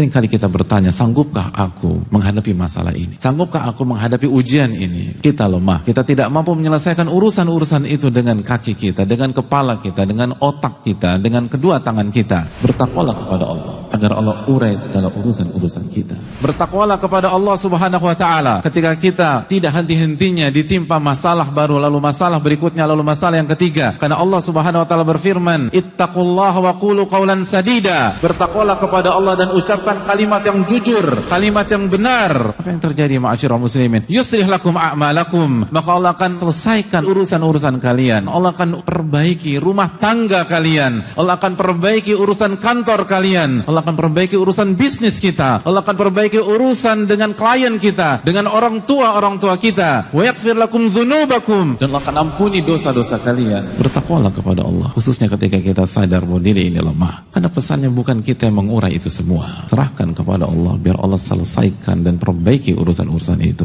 Seringkali kita bertanya, sanggupkah aku menghadapi masalah ini? Sanggupkah aku menghadapi ujian ini? Kita lemah. Kita tidak mampu menyelesaikan urusan-urusan itu dengan kaki kita, dengan kepala kita, dengan otak kita, dengan kedua tangan kita. Bertakwalah kepada Allah agar Allah urai segala urusan-urusan kita. Bertakwalah kepada Allah Subhanahu wa taala ketika kita tidak henti-hentinya ditimpa masalah baru lalu masalah berikutnya lalu masalah yang ketiga. Karena Allah Subhanahu wa taala berfirman, "Ittaqullaha wa qulu qawlan sadida." Bertakwalah kepada Allah dan ucapkan kalimat yang jujur, kalimat yang benar. Apa yang terjadi ma'asyiral muslimin? Yuslih lakum a'malakum. Maka Allah akan selesaikan urusan-urusan kalian. Allah akan perbaiki rumah tangga kalian. Allah akan perbaiki urusan kantor kalian. Allah akan perbaiki urusan bisnis kita. Allah akan perbaiki urusan dengan klien kita, dengan orang tua orang tua kita. Wa yaghfir lakum dzunubakum. Dan Allah akan ampuni dosa-dosa kalian. Bertakwalah kepada Allah, khususnya ketika kita sadar bahwa diri ini lemah. Karena pesannya bukan kita yang mengurai itu semua. Serahkan kepada Allah biar Allah selesaikan dan perbaiki urusan-urusan itu.